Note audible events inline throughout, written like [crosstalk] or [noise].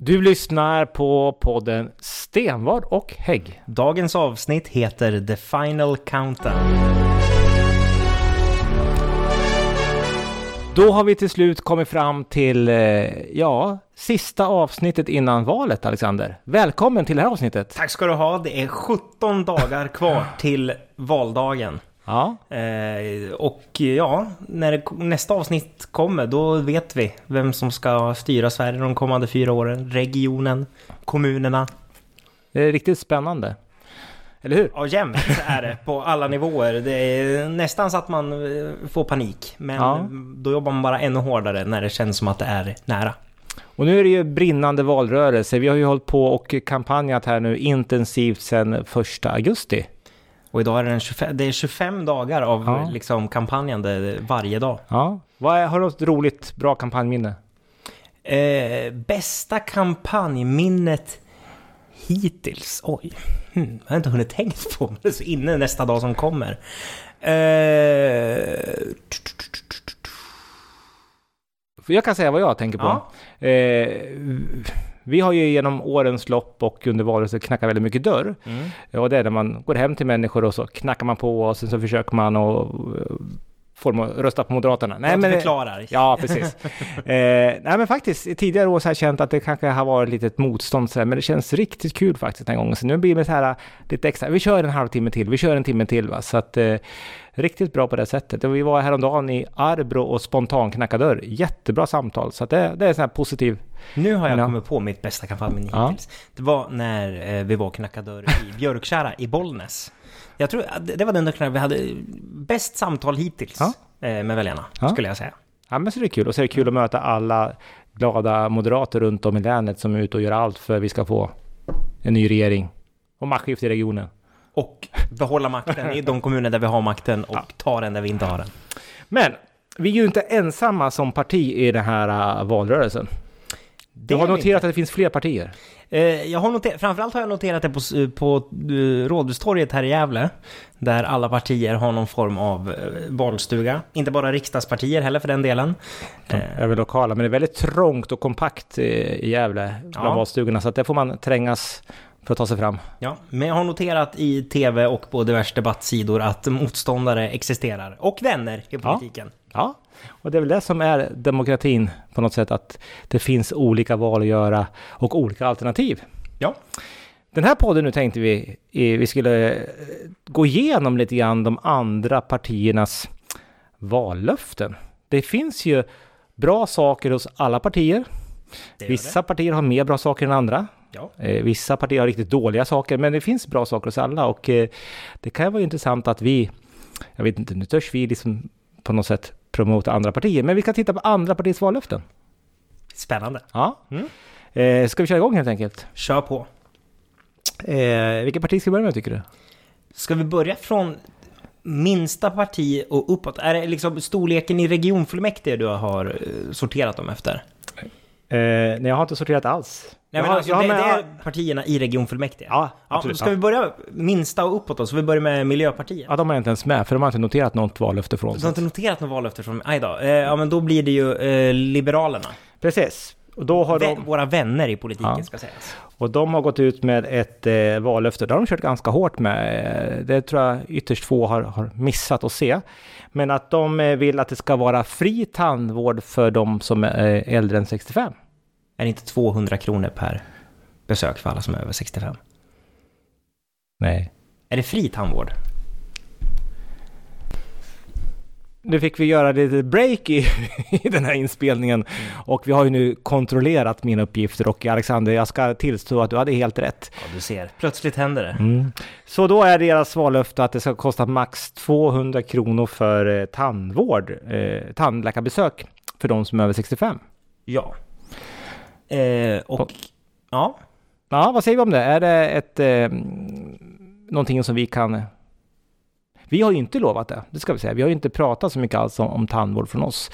Du lyssnar på podden Stenvard och Hägg. Dagens avsnitt heter The Final Countdown. Då har vi till slut kommit fram till, eh, ja, sista avsnittet innan valet, Alexander. Välkommen till det här avsnittet. Tack ska du ha. Det är 17 dagar kvar [laughs] till valdagen. Ja, Eh, och ja, när det, nästa avsnitt kommer då vet vi vem som ska styra Sverige de kommande fyra åren. Regionen, kommunerna. det är riktigt spännande. Eller hur? Ja, jämnt är det på alla nivåer. Det är nästan så att man eh, får panik. Men Ja. då jobbar man bara ännu hårdare när det känns som att det är nära. Och nu är det ju brinnande valrörelse. Vi har ju hållit på och kampanjat här nu intensivt sedan första augusti. Och idag är det, en 25, det är 25 dagar av Ja. liksom kampanjande varje dag. Ja, vad är, har du något roligt, bra kampanjminne? Eh, bästa kampanjminnet hittills? Oj, hmm, jag har inte hunnit tänkt på men det är så inne nästa dag som kommer. Eh, jag kan säga vad jag tänker på. Ja. Eh, vi har ju genom årens lopp och under valrörelsen knackat väldigt mycket dörr. mm. Och det är när man går hem till människor och så knackar man på och sen så försöker man att dem att rösta på Moderaterna. Nej, men förklarar. Ja, precis. [laughs] eh, nej, men faktiskt tidigare år så har jag känt att det kanske har varit lite ett motstånd så men det känns riktigt kul faktiskt den här gången. Så nu blir det så här lite extra, vi kör en halvtimme till, vi kör en timme till va. Så att eh, riktigt bra på det sättet. Och vi var häromdagen i Arbro och spontan knackade dörr. Jättebra samtal, så att det, det är så här positiv. Nu har jag Ja. kommit på mitt bästa kampanjminne Ja. hittills. Det var när eh, vi var och knackade dörr i Björkkära i Bollnäs. Jag tror att det var den dagen vi hade bäst samtal hittills Ja. eh, med väljarna, Ja. skulle jag säga. Ja, men så är det kul. Och så är det kul att möta alla glada moderater runt om i länet som är ute och gör allt för att vi ska få en ny regering och maktskifte i regionen. Och behålla makten i de kommuner där vi har makten och Ja. ta den där vi inte har den. Men vi är ju inte ensamma som parti i den här äh, valrörelsen. Du har noterat att det finns fler partier. Eh, jag har noterat, framförallt har jag noterat det på, på eh, Rådhustorget här i Gävle. Där alla partier har någon form av eh, valstuga. Inte bara riksdagspartier heller för den delen. Över lokala, men det är väldigt trångt och kompakt i Gävle bland Ja. valstugorna. Så att där får man trängas för att ta sig fram. ja, men jag har noterat i tv och på diverse debattsidor att motståndare existerar. Och vänner i politiken. Ja, och det är väl det som är demokratin på något sätt, att det finns olika val att göra och olika alternativ. Ja. Den här podden nu tänkte vi, vi skulle eh, gå igenom lite grann de andra partiernas vallöften. Det finns ju bra saker hos alla partier. Det Vissa partier har mer bra saker än andra. Ja. Eh, Vissa partier har riktigt dåliga saker, men det finns bra saker hos alla och eh, det kan vara intressant att vi, jag vet inte, nu törs vi liksom på något sätt promota andra partier, men vi kan titta på andra partiers vallöften. Spännande. Ja. Mm. Eh, ska vi köra igång helt enkelt? Kör på. Eh, vilket parti ska vi börja med tycker du? Ska vi börja från minsta parti och uppåt? Är det liksom storleken i regionfullmäktige du har eh, sorterat dem efter? Eh, nej, jag har inte sorterat alls. Nej, men alltså, jag har det, med, det är partierna i regionfullmäktige. Ja, Ja, absolut. ska vi börja minsta och uppåt då? Så vi börjar med Miljöpartiet. Ja, de har inte ens med, för de har inte noterat något vallöfte från Du har inte noterat något vallöfte från Aj då. Eh, ja, men då blir det ju eh, Liberalerna. Precis. Och, då har Vä- de, Våra vänner i politiken Ja. ska sägas. Och de har gått ut med ett eh, vallöfte. Det har de kört ganska hårt med. Det tror jag ytterst få har, har missat att se. Men att de eh, vill att det ska vara fri tandvård för de som är eh, äldre än 65. Är det inte 200 kronor per besök för alla som är över 65? Nej. Är det fri tandvård? Nu fick vi göra lite break i, [laughs] i den här inspelningen och vi har ju nu kontrollerat mina uppgifter och Alexander, jag ska tillstå att du hade helt rätt. Ja, du ser. Plötsligt händer det. Mm. Så då är deras vallöfte att det ska kosta max 200 kronor för eh, tandvård, eh, tandläkarbesök för de som är över 65. Ja. Eh, och... Och- Ja. Ja, vad säger vi om det? Är det ett, eh, någonting som vi kan... Vi har ju inte lovat det, det ska vi säga. Vi har ju inte pratat så mycket alls om, om tandvård från oss.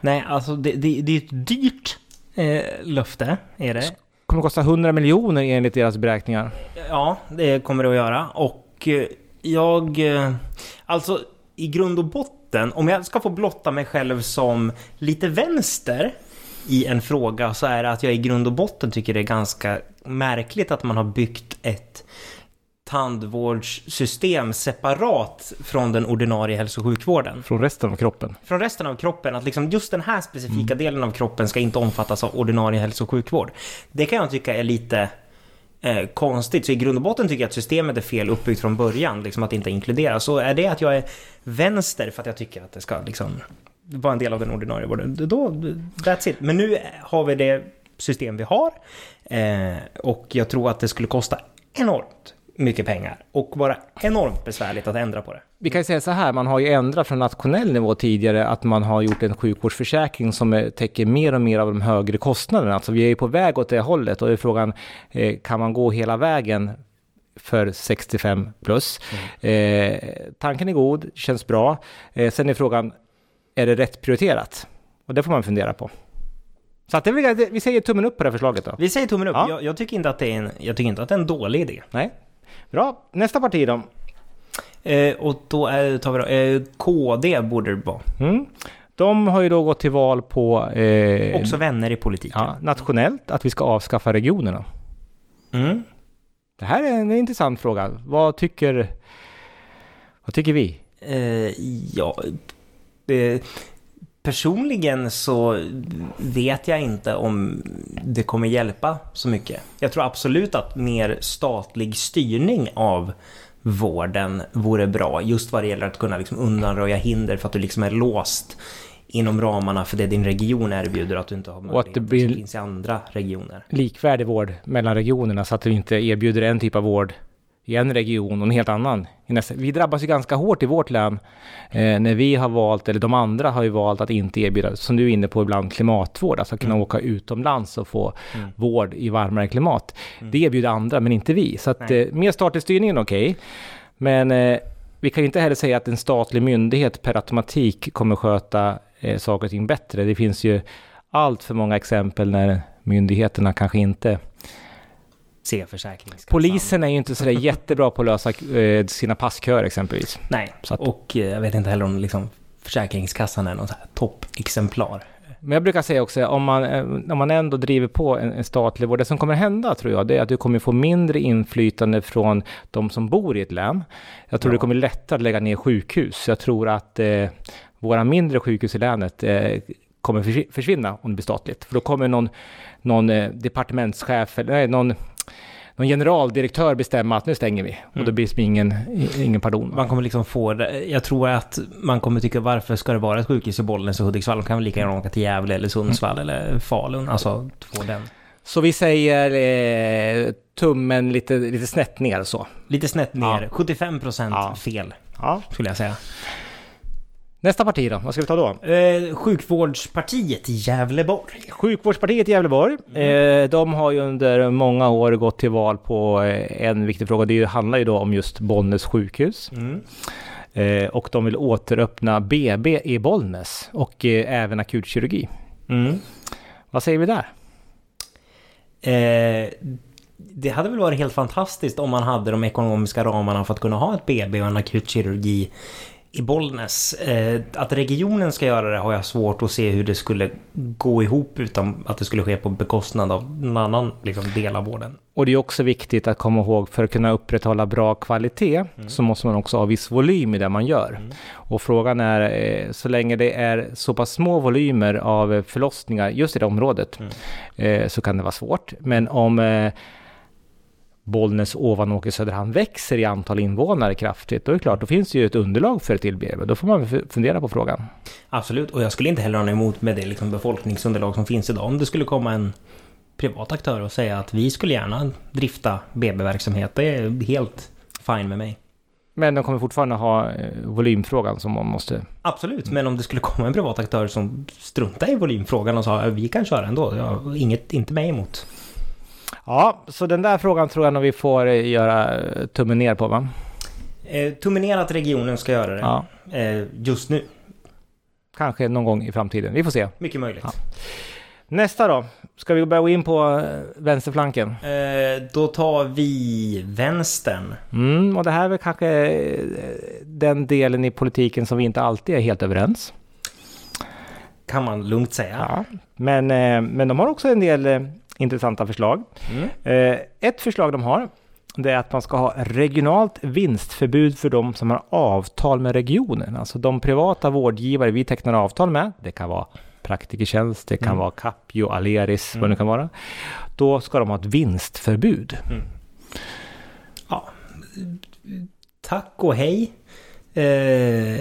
Nej, alltså det, det, det är ett dyrt eh, löfte, är det. kommer kosta 100 miljoner enligt deras beräkningar. Ja, det kommer det att göra. Och eh, jag... eh, Alltså, i grund och botten, om jag ska få blotta mig själv som lite vänster, i en fråga så är det att jag i grund och botten tycker det är ganska märkligt att man har byggt ett tandvårdssystem separat från den ordinarie hälso och sjukvården. Från resten av kroppen. Från resten av kroppen, att liksom just den här specifika delen av kroppen ska inte omfattas av ordinarie hälso och sjukvård. Det kan jag tycka är lite eh, konstigt. Så i grund och botten tycker jag att systemet är fel uppbyggt från början, liksom att det inte inkluderas. Så är det att jag är vänster för att jag tycker att det ska liksom vara en del av den ordinarie vården, då, that's it. Men nu har vi det system vi har eh, och jag tror att det skulle kosta enormt mycket pengar och vara enormt besvärligt att ändra på det. Vi kan ju säga så här, man har ju ändrat från nationell nivå tidigare att man har gjort en sjukvårdsförsäkring som täcker mer och mer av de högre kostnaderna. Alltså vi är ju på väg åt det hållet och är frågan, eh, kan man gå hela vägen för 65 plus? Eh, tanken är god, känns bra. Eh, sen är frågan, är det rätt prioriterat? Och det får man fundera på. Så att det, vi säger tummen upp på det här förslaget då. Vi säger tummen upp. Ja. Jag, jag, tycker inte att det är en, jag tycker inte att det är en dålig idé. Nej. Bra, nästa parti då. Eh, och då är, tar vi då, eh, KD borde det vara. Mm. De har ju då gått till val på eh, Också vänner i politiken. ja, nationellt att vi ska avskaffa regionerna. Mm. Det här är en intressant fråga. Vad tycker, vad tycker vi? Eh, ja, eh, personligen så vet jag inte om det kommer hjälpa så mycket. Jag tror absolut att mer statlig styrning av vården vore bra, just vad det gäller att kunna liksom undanröja hinder för att du liksom är låst inom ramarna för det din region erbjuder, att du inte har att det möjligheter blir- som finns i andra regioner. Likvärdig vård mellan regionerna så att vi inte erbjuder en typ av vård i en region och en helt annan. Vi drabbas ju ganska hårt i vårt län eh, när vi har valt, eller de andra har ju valt att inte erbjuda, som du är inne på ibland, klimatvård. Alltså kunna åka utomlands och få Mm. vård i varmare klimat. Det erbjuder andra, men inte vi. Så att eh, mer statlig styrning är okej. Men eh, vi kan ju inte heller säga att en statlig myndighet per automatik kommer sköta eh, saker och ting bättre. Det finns ju allt för många exempel när myndigheterna kanske inte... Se Försäkringskassan. Polisen är ju inte sådär jättebra på att lösa eh, sina passköer exempelvis. Nej, att- och eh, jag vet inte heller om liksom Försäkringskassan är så här toppexemplar. Men jag brukar säga också, om man, eh, om man ändå driver på en, en statlig vård, det som kommer hända tror jag, det är att du kommer få mindre inflytande från de som bor i ett län. Jag tror Ja. det kommer lättare att lägga ner sjukhus. Jag tror att eh, våra mindre sjukhus i länet eh, kommer försvi- försvinna om det blir statligt. För då kommer någon, någon eh, departementschef, eller nej, någon, någon generaldirektör bestämma att nu stänger vi. Och då blir det ingen, ingen pardon. Man kommer liksom få det. Jag tror att man kommer tycka varför ska det vara ett sjukhus i Bollnäs och Hudiksvall? De kan väl lika gärna åka till Gävle eller Sundsvall eller Falun. Alltså, få den. Så vi säger eh, tummen lite, lite snett ner så. Lite snett ner. Ja. 75% Ja. fel, Ja. skulle jag säga. Nästa parti då, vad ska vi ta då? Eh, sjukvårdspartiet i Gävleborg. Sjukvårdspartiet i Gävleborg. Eh, de har ju under många år gått till val på eh, en viktig fråga. Det handlar ju då om just Bollnäs sjukhus. Mm. Eh, och de vill återöppna BB i Bollnäs och eh, även akutkirurgi. Mm. Vad säger vi där? Eh, det hade väl varit helt fantastiskt om man hade de ekonomiska ramarna för att kunna ha ett BB och en akutkirurgi i Bollnäs. Eh, att regionen ska göra det har jag svårt att se hur det skulle gå ihop utan att det skulle ske på bekostnad av någon annan liksom, del av vården. Och det är också viktigt att komma ihåg för att kunna upprätthålla bra kvalitet så måste man också ha viss volym i det man gör. Och frågan är, eh, så länge det är så pass små volymer av förlossningar just i det området eh, så kan det vara svårt. Men om Bollnäs, Ovanåker, Söderhamn växer i antal invånare kraftigt, då är det klart, då finns det ju ett underlag för ett till BB. Då får man fundera på frågan. Absolut, och jag skulle inte heller ha något emot med det liksom, befolkningsunderlag som finns idag. Om det skulle komma en privat aktör och säga att vi skulle gärna drifta BB-verksamhet, det är helt fine med mig. Men de kommer fortfarande ha eh, volymfrågan som man måste... Absolut, men om det skulle komma en privat aktör som struntar i volymfrågan och sa att vi kan köra ändå, ja, inget, inte mig emot. Ja, så den där frågan tror jag nog vi får eh, göra eh, tummen ner på va? Eh, tummen ner att regionen ska göra det. Ja, Eh, just nu, kanske någon gång i framtiden. Vi får se. mycket möjligt. Ja. Nästa då? Ska vi börja gå in på eh, vänsterflanken? Eh, då tar vi vänstern. Mm, och det här är väl kanske den delen i politiken som vi inte alltid är helt överens. kan man lugnt säga. Ja, men, men de har också en del intressanta förslag. Mm. Eh, Ett förslag de har det är att man ska ha regionalt vinstförbud för de som har avtal med regionen. Alltså de privata vårdgivare vi tecknar avtal med, det kan vara Praktikertjänst, det kan Mm. vara Capio, Aleris, vad det Mm. nu kan vara. Då ska de ha ett vinstförbud. Ja. Tack och hej. Eh,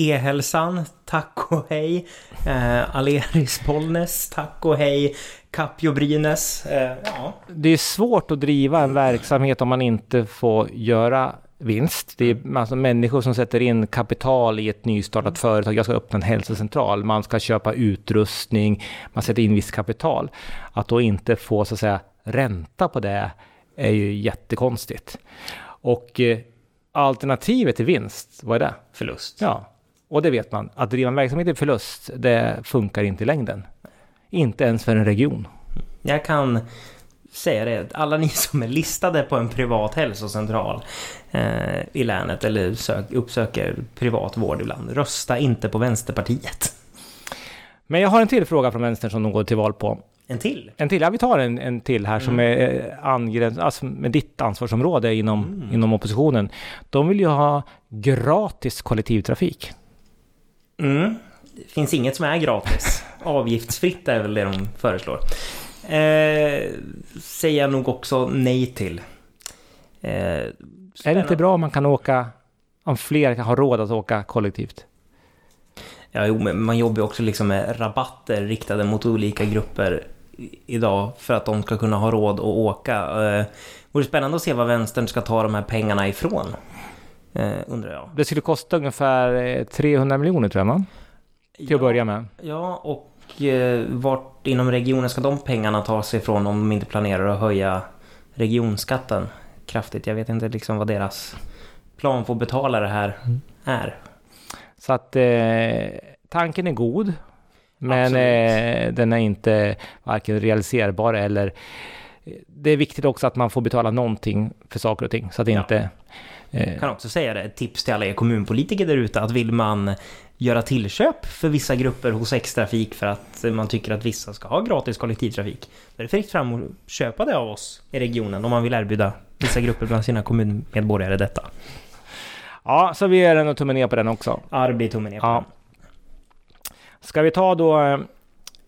E-hälsan, tack och hej. Eh, Aleris Bollnäs, tack och hej. Capio Brynäs. Eh, ja. Det är svårt att driva en verksamhet om man inte får göra vinst. Det är alltså människor som sätter in kapital i ett nystartat företag. Jag ska öppna en hälsocentral. Man ska köpa utrustning. Man sätter in visst kapital. Att då inte få så att säga ränta på det är ju jättekonstigt. Och eh, alternativet till vinst, vad är det? Förlust. Ja, och det vet man. Att driva en verksamhet i förlust, det funkar inte i längden. Inte ens för en region. Jag kan säga det, alla ni som är listade på en privat hälsocentral eh, i länet eller sök, uppsöker privat vård ibland, rösta inte på Vänsterpartiet. Men jag har en till fråga från vänstern som de går till val på. En till? En till, ja vi tar en, en till här som är eh, angräns, alltså med ditt ansvarsområde inom, inom oppositionen. De vill ju ha gratis kollektivtrafik. Mm. Det finns inget som är gratis. [laughs] Avgiftsfritt är väl det de föreslår. Eh, säger jag nog också nej till. Eh, Är det inte bra om man kan åka, om fler kan ha råd att åka kollektivt? Ja, jo, men man jobbar också liksom med rabatter riktade mot olika grupper idag för att de ska kunna ha råd att åka. Eh, vore spännande att se var vänstern ska ta de här pengarna ifrån. Eh, undrar jag. Det skulle kosta ungefär eh, 300 miljoner tror jag man, till att börja med. Ja, och eh, vart inom regionen ska de pengarna ta sig ifrån om de inte planerar att höja regionskatten kraftigt? Jag vet inte liksom vad deras plan för att betala det här är. Så att eh, tanken är god. Men eh, den är inte varken realiserbar eller... Det är viktigt också att man får betala någonting för saker och ting. Så att det Ja. inte... Eh, Jag kan också säga det, ett tips till alla er kommunpolitiker där ute att vill man göra tillköp för vissa grupper hos X-trafik för att man tycker att vissa ska ha gratis kollektivtrafik. Då är det fritt fram att köpa det av oss i regionen om man vill erbjuda vissa grupper bland sina kommunmedborgare detta. ja, så vi ger en tummen ner på den också. Arr blir tummen ner på Ja. den. Ska vi ta då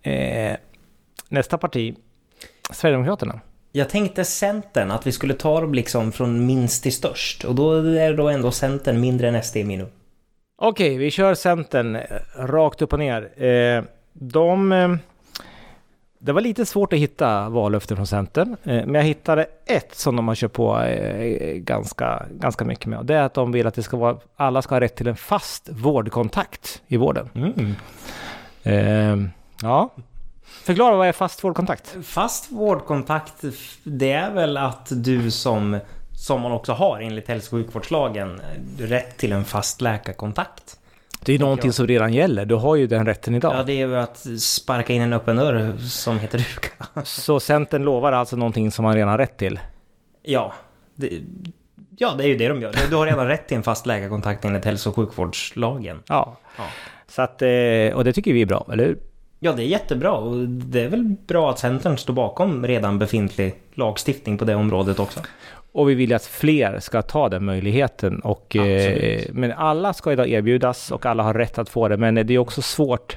eh, nästa parti, Sverigedemokraterna? Jag tänkte Centern, att vi skulle ta dem liksom från minst till störst. Och då är då ändå Centern mindre än SD i min Okej, vi kör Centern eh, rakt upp och ner. Eh, de... Eh, det var lite svårt att hitta vallöften från Centern, eh, men jag hittade ett som de har kört på eh, ganska, ganska mycket med. Och det är att de vill att det ska vara, alla ska ha rätt till en fast vårdkontakt i vården. Eh, ja. Förklara vad är fast vårdkontakt? Fast vårdkontakt, det är väl att du som, som man också har enligt hälso och sjukvårdslagen, rätt till en fast läkarkontakt. Det är någonting jag. som redan gäller. Du har ju den rätten idag. Ja, det är ju att sparka in en öppen dörr som heter duka. [laughs] Så Centern lovar alltså någonting som man redan har rätt till. Ja, det, ja, det är ju det de gör. Du har redan rätt till en fast läkarkontakt enligt hälso och sjukvårdslagen. Ja. Ja. Så att, eh, och det tycker vi är bra, eller hur? Ja, det är jättebra och det är väl bra att Centern står bakom redan befintlig lagstiftning på det området också. Och vi vill att fler ska ta den möjligheten. Och, eh, men alla ska idag erbjudas och alla har rätt att få det. Men det är också svårt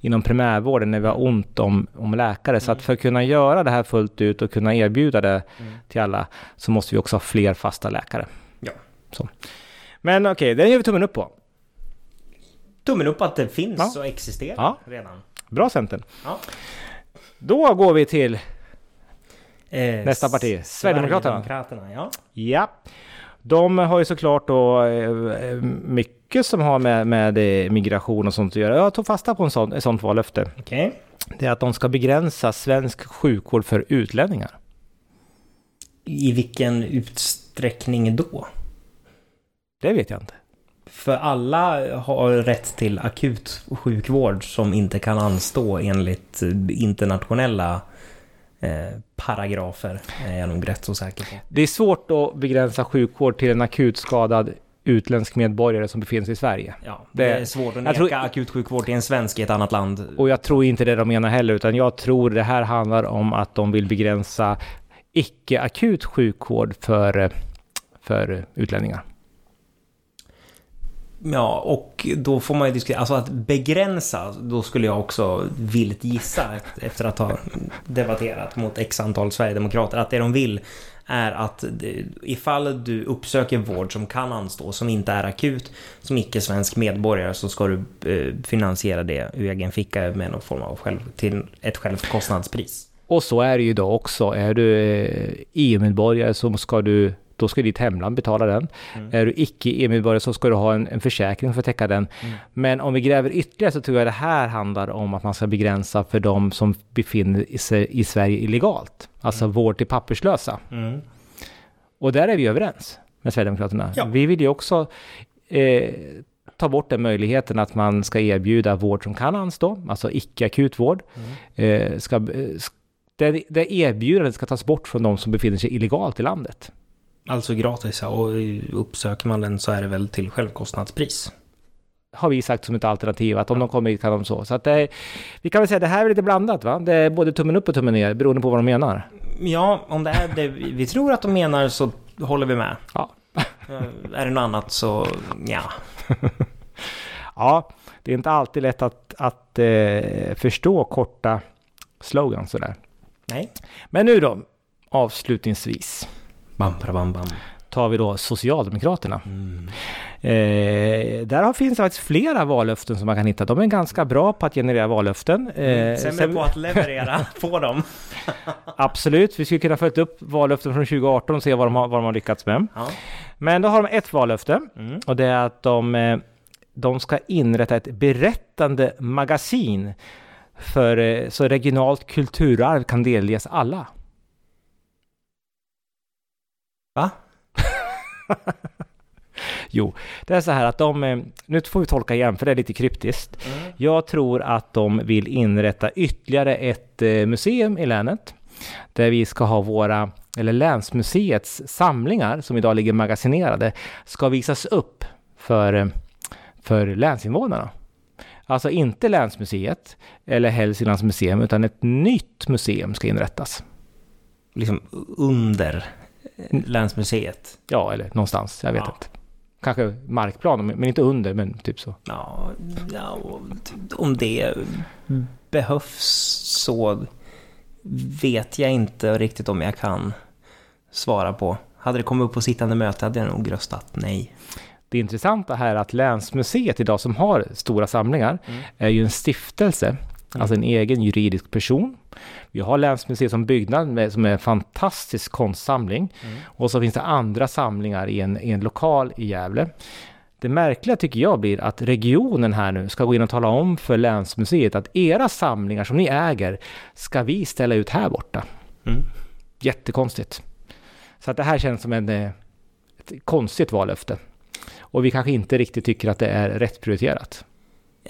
inom primärvården när vi har ont om, om läkare. Så att för att kunna göra det här fullt ut och kunna erbjuda det till alla så måste vi också ha fler fasta läkare. Ja. Så. Men okej, den gör vi tummen upp på. Tummen upp att det finns Ja. och existerar Ja. redan. Bra Centern. Ja. Då går vi till, Eh, Nästa parti, Sverigedemokraterna. Sverigedemokraterna, ja. ja. De har ju såklart då eh, mycket som har med, med eh, migration och sånt att göra. Jag tog fasta på en sån, ett sånt vallöfte. Okej. Det är att de ska begränsa svensk sjukvård för utlänningar. I vilken utsträckning då? Det vet jag inte. För alla har rätt till akut sjukvård som inte kan anstå enligt internationella eh, paragrafer. Är jag nog rätt så säker på. Det är svårt att begränsa sjukvård till en akut skadad utländsk medborgare som befinner sig i Sverige. Ja, det, Det- är svårt att neka tror- akutsjukvård till en svensk i ett annat land. Och jag tror inte det de menar heller, utan jag tror det här handlar om att de vill begränsa icke-akut sjukvård för, eh, för utlänningar. Ja, och då får man ju diskutera, alltså att begränsa, då skulle jag också vilt gissa efter att ha debatterat mot x antal Sverigedemokrater, att det de vill är att ifall du uppsöker vård som kan anstå, som inte är akut, som icke-svensk medborgare så ska du eh, finansiera det ur egen ficka med någon form av själv, till ett självkostnadspris. Och så är det ju idag också. Är du eh, e EU-medborgare så ska du då ska ditt hemland betala den. Mm. Är du icke EU-medborgare så ska du ha en, en försäkring för att täcka den. Mm. Men om vi gräver ytterligare så tror jag det här handlar om att man ska begränsa för de som befinner sig i Sverige illegalt. Alltså vård till papperslösa. Mm. Och där är vi överens med Sverigedemokraterna. Ja. Vi vill ju också eh, ta bort den möjligheten att man ska erbjuda vård som kan anstå, alltså icke-akut vård. Eh, ska, eh, det, det erbjudandet ska tas bort från de som befinner sig illegalt i landet. Alltså gratis, ja, och uppsöker man den så är det väl till självkostnadspris. Har vi sagt som ett alternativ, att om de kommer hit kan de så. Så att det, är- vi kan väl säga att det här är lite blandat va? Det är både tummen upp och tummen ner, beroende på vad de menar. Ja, om det är det vi vi tror att de menar så håller vi med. Ja. Eh, Är det något annat så, ja. [laughs] Ja, det är inte alltid lätt att, att eh, förstå korta slogans sådär. Nej. Men nu då, avslutningsvis. Bam, bam, bam, tar vi då Socialdemokraterna. Mm. Eh, där har- finns det faktiskt flera vallöften som man kan hitta. De är ganska bra på att generera vallöften. Eh, Sämre sen- på att leverera [laughs] på dem. Absolut, vi skulle kunna följa upp vallöften från 2018 och se vad de har, vad de har lyckats med. Ja. Men då har de ett vallöfte Mm. och det är att de, eh, de ska inrätta ett berättande magasin för eh, så regionalt kulturarv kan delges alla. Va? [laughs] Jo, det är så här att de, eh, nu får vi tolka igen för det är lite kryptiskt. Mm. Jag tror att de vill inrätta ytterligare ett eh, museum i länet. Där vi ska ha våra, eller länsmuseets samlingar som idag ligger magasinerade, ska visas upp för, eh, för länsinvånarna. Alltså inte länsmuseet eller Hälsinglands museum utan ett nytt museum ska inrättas. Liksom under länsmuseet. Ja, eller någonstans, jag vet Ja. inte. Kanske markplan, men inte under, men typ så. Ja, ja, om det behövs så vet jag inte riktigt om jag kan svara på. Hade det kommit upp på sittande möte hade jag nog röstat nej. Det intressanta här är att Länsmuseet idag som har stora samlingar Mm. är ju en stiftelse, alltså en egen juridisk person. Vi har Länsmuseet som byggnad med, som är en fantastisk konstsamling Mm. och så finns det andra samlingar i en, i en lokal i Gävle. Det märkliga tycker jag blir att regionen här nu ska gå in och tala om för Länsmuseet att era samlingar som ni äger ska vi ställa ut här borta. Mm. Jättekonstigt. Så att det här känns som en, eh, ett konstigt vallöfte. Och vi kanske inte riktigt tycker att det är rätt prioriterat.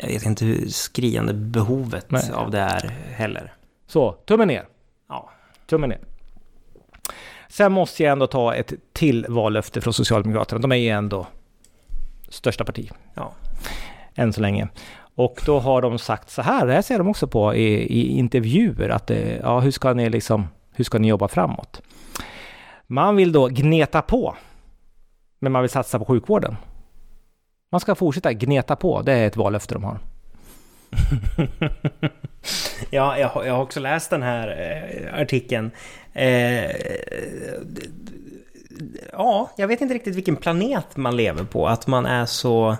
Jag vet inte hur skriande behovet Nej. av det är heller. Så, tummen ner. Ja. Tummen ner. Sen måste jag ändå ta ett till vallöfte från Socialdemokraterna. De är ju ändå största parti. Ja. Än så länge. Och då har de sagt så här, det här ser de också på i, i intervjuer, att det, ja, hur ska ni liksom, hur ska ni jobba framåt? Man vill då gneta på, men man vill satsa på sjukvården. Man ska fortsätta gneta på, det är ett vallöfte de har. [laughs] ja, jag, har- jag har också läst den här eh, artikeln. Eh, ja, jag vet inte riktigt vilken planet man lever på. Att man är så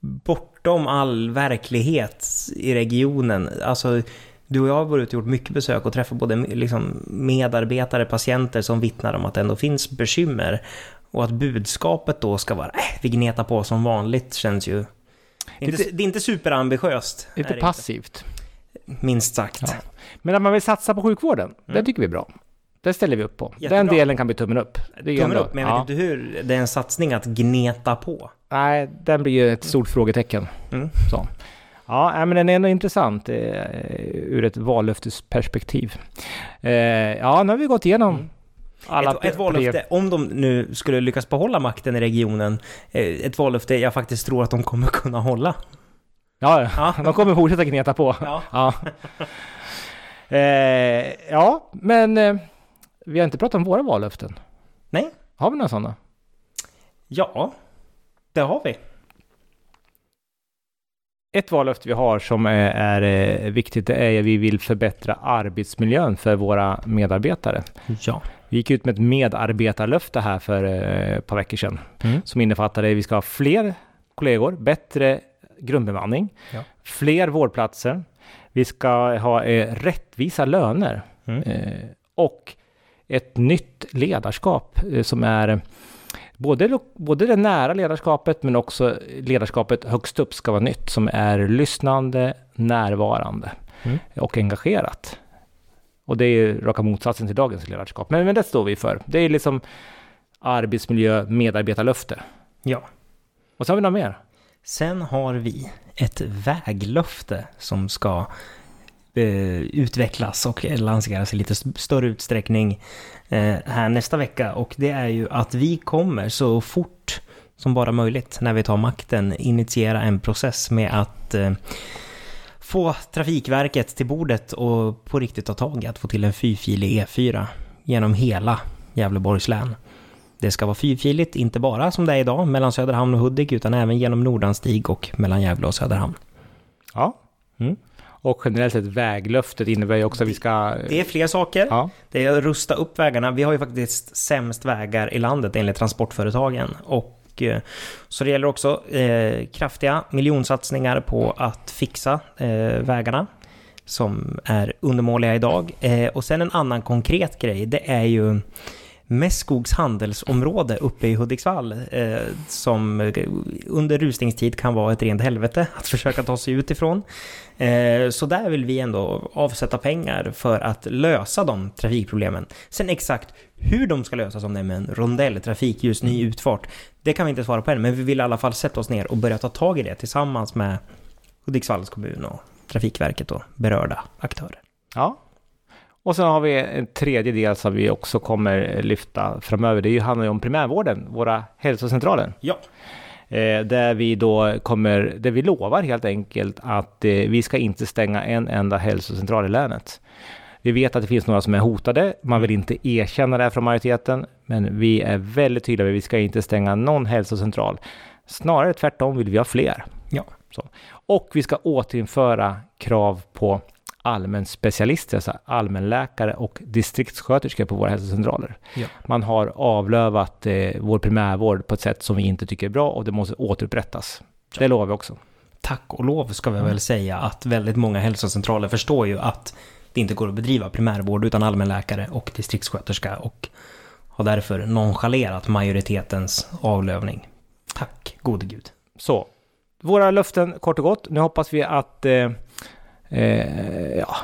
bortom all verklighet i regionen. Alltså, du och jag har varit ute och gjort mycket besök och träffat både liksom, medarbetare, patienter som vittnar om att det ändå finns bekymmer. Och att budskapet då ska vara, äh, vi gnetar på som vanligt känns ju... Det är inte, det är inte superambitiöst. Lite det passivt. Inte, minst sagt. Ja. Men att man vill satsa på sjukvården, det Mm. tycker vi är bra. Det ställer vi upp på. Jättebra. Den delen kan bli tummen upp. Det Tummen ändå- upp, men jag ja. vet inte hur det är en satsning att gneta på. Nej, den blir ju ett stort frågetecken. Mm. Så. Ja, men den är ändå intressant eh, ur ett vallöftesperspektiv. Eh, ja, nu har vi gått igenom Mm. Alla ett, ett vallöfte, om de nu skulle lyckas behålla makten i regionen, eh, ett vallöfte jag faktiskt tror att de kommer kunna hålla. Ja, ja. [laughs] de kommer fortsätta gneta på. Ja. [laughs] Ja, eh, ja men eh, vi har inte pratat om våra vallöften. Nej. Har vi några sådana? Ja, det har vi. Ett vallöfte vi har som är, är eh, viktigt det är att vi vill förbättra arbetsmiljön för våra medarbetare. Ja. Vi gick ut med ett medarbetarlöfte här för eh, ett par veckor sedan Mm. som innefattade att vi ska ha fler kollegor, bättre grundbemanning, Ja. fler vårdplatser, vi ska ha eh, rättvisa löner Mm. eh, och ett nytt ledarskap eh, som är både, både det nära ledarskapet men också ledarskapet högst upp ska vara nytt som är lyssnande, närvarande Mm. och engagerat. Och det är ju raka motsatsen till dagens ledarskap. Men, men det står vi för. Det är liksom arbetsmiljö, medarbetarlöfte. Ja. Och så har vi något mer. Sen har vi ett väglöfte som ska eh, utvecklas och lanseras i lite st- större utsträckning eh, här nästa vecka. Och det är ju att vi kommer så fort som bara möjligt när vi tar makten initiera en process med att eh, få Trafikverket till bordet och på riktigt ta tag i att få till en fyrfilig E4 genom hela Gävleborgs län. Det ska vara fyrfiligt, inte bara som det är idag mellan Söderhamn och Hudik, utan även genom Nordanstig och mellan Gävle och Söderhamn. Ja. Mm. Och generellt sett väglöftet innebär ju också att vi ska... Det är fler saker. Ja. Det är att rusta upp vägarna. Vi har ju faktiskt sämst vägar i landet enligt transportföretagen. Och och, eh, så det gäller också eh, kraftiga miljonsatsningar på att fixa eh, vägarna som är undermåliga idag. Eh, och sen en annan konkret grej, det är ju Mässkogs handelsområde uppe i Hudiksvall eh, som under rusningstid kan vara ett rent helvete att försöka ta sig ut ifrån. Eh, så där vill vi ändå avsätta pengar för att lösa de trafikproblemen. Sen exakt hur de ska lösas, om det är med en rondell, trafikljus, ny utfart, det kan vi inte svara på än, men vi vill i alla fall sätta oss ner och börja ta tag i det tillsammans med Hudiksvalls kommun och Trafikverket och berörda aktörer. ja. Och sen har vi en tredje del som vi också kommer lyfta framöver. Det handlar ju om primärvården, våra hälsocentraler. Ja. Eh, där vi då kommer, där vi lovar helt enkelt att eh, vi ska inte stänga en enda hälsocentral i länet. Vi vet att det finns några som är hotade. Man vill inte erkänna det här från majoriteten. Men vi är väldigt tydliga med att vi ska inte stänga någon hälsocentral. Snarare tvärtom vill vi ha fler. Ja. Så. Och vi ska återinföra krav på allmän specialister, alltså allmänläkare och distriktssköterskor på våra hälsocentraler. Ja. Man har avlövat eh, vår primärvård på ett sätt som vi inte tycker är bra och det måste återupprättas. Det lovar vi också. Tack och lov ska vi väl säga att väldigt många hälsocentraler förstår ju att det inte går att bedriva primärvård utan allmänläkare och distriktssköterska och har därför nonchalerat majoritetens avlövning. Tack gode gud. Så, våra löften kort och gott. Nu hoppas vi att eh, eh, ja,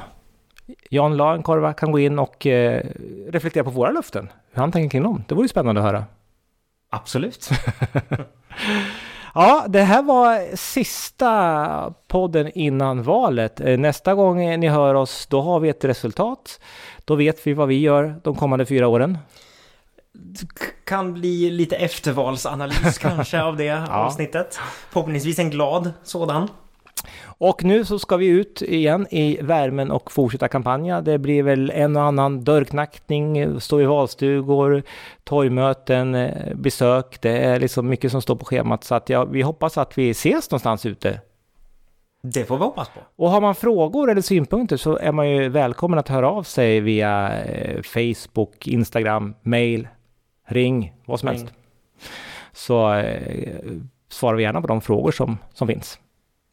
Jan Larenkorva kan gå in och eh, reflektera på våra löften. Hur han tänker kring dem. Det vore ju spännande att höra. Absolut. [laughs] Ja, det här var sista podden innan valet. Eh, Nästa gång ni hör oss, då har vi ett resultat. Då vet vi vad vi gör de kommande fyra åren. Kan bli lite eftervalsanalys [laughs] kanske av det avsnittet. Förhoppningsvis en glad sådan. Och nu så ska vi ut igen i värmen och fortsätta kampanja. Det blir väl en och annan dörrknackning, stå i valstugor, torgmöten, eh, besök. Det är liksom mycket som står på schemat så att ja, vi hoppas att vi ses någonstans ute. Det får vi hoppas på. Och har man frågor eller synpunkter så är man ju välkommen att höra av sig via eh, Facebook, Instagram, mail, ring, vad som Ring. helst. Så eh, svarar vi gärna på de frågor som, som finns.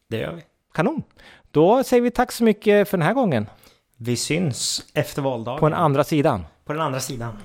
Det gör vi. Kanon! Då säger vi tack så mycket för den här gången. Vi syns efter valdagen. På den andra sidan. på den andra sidan.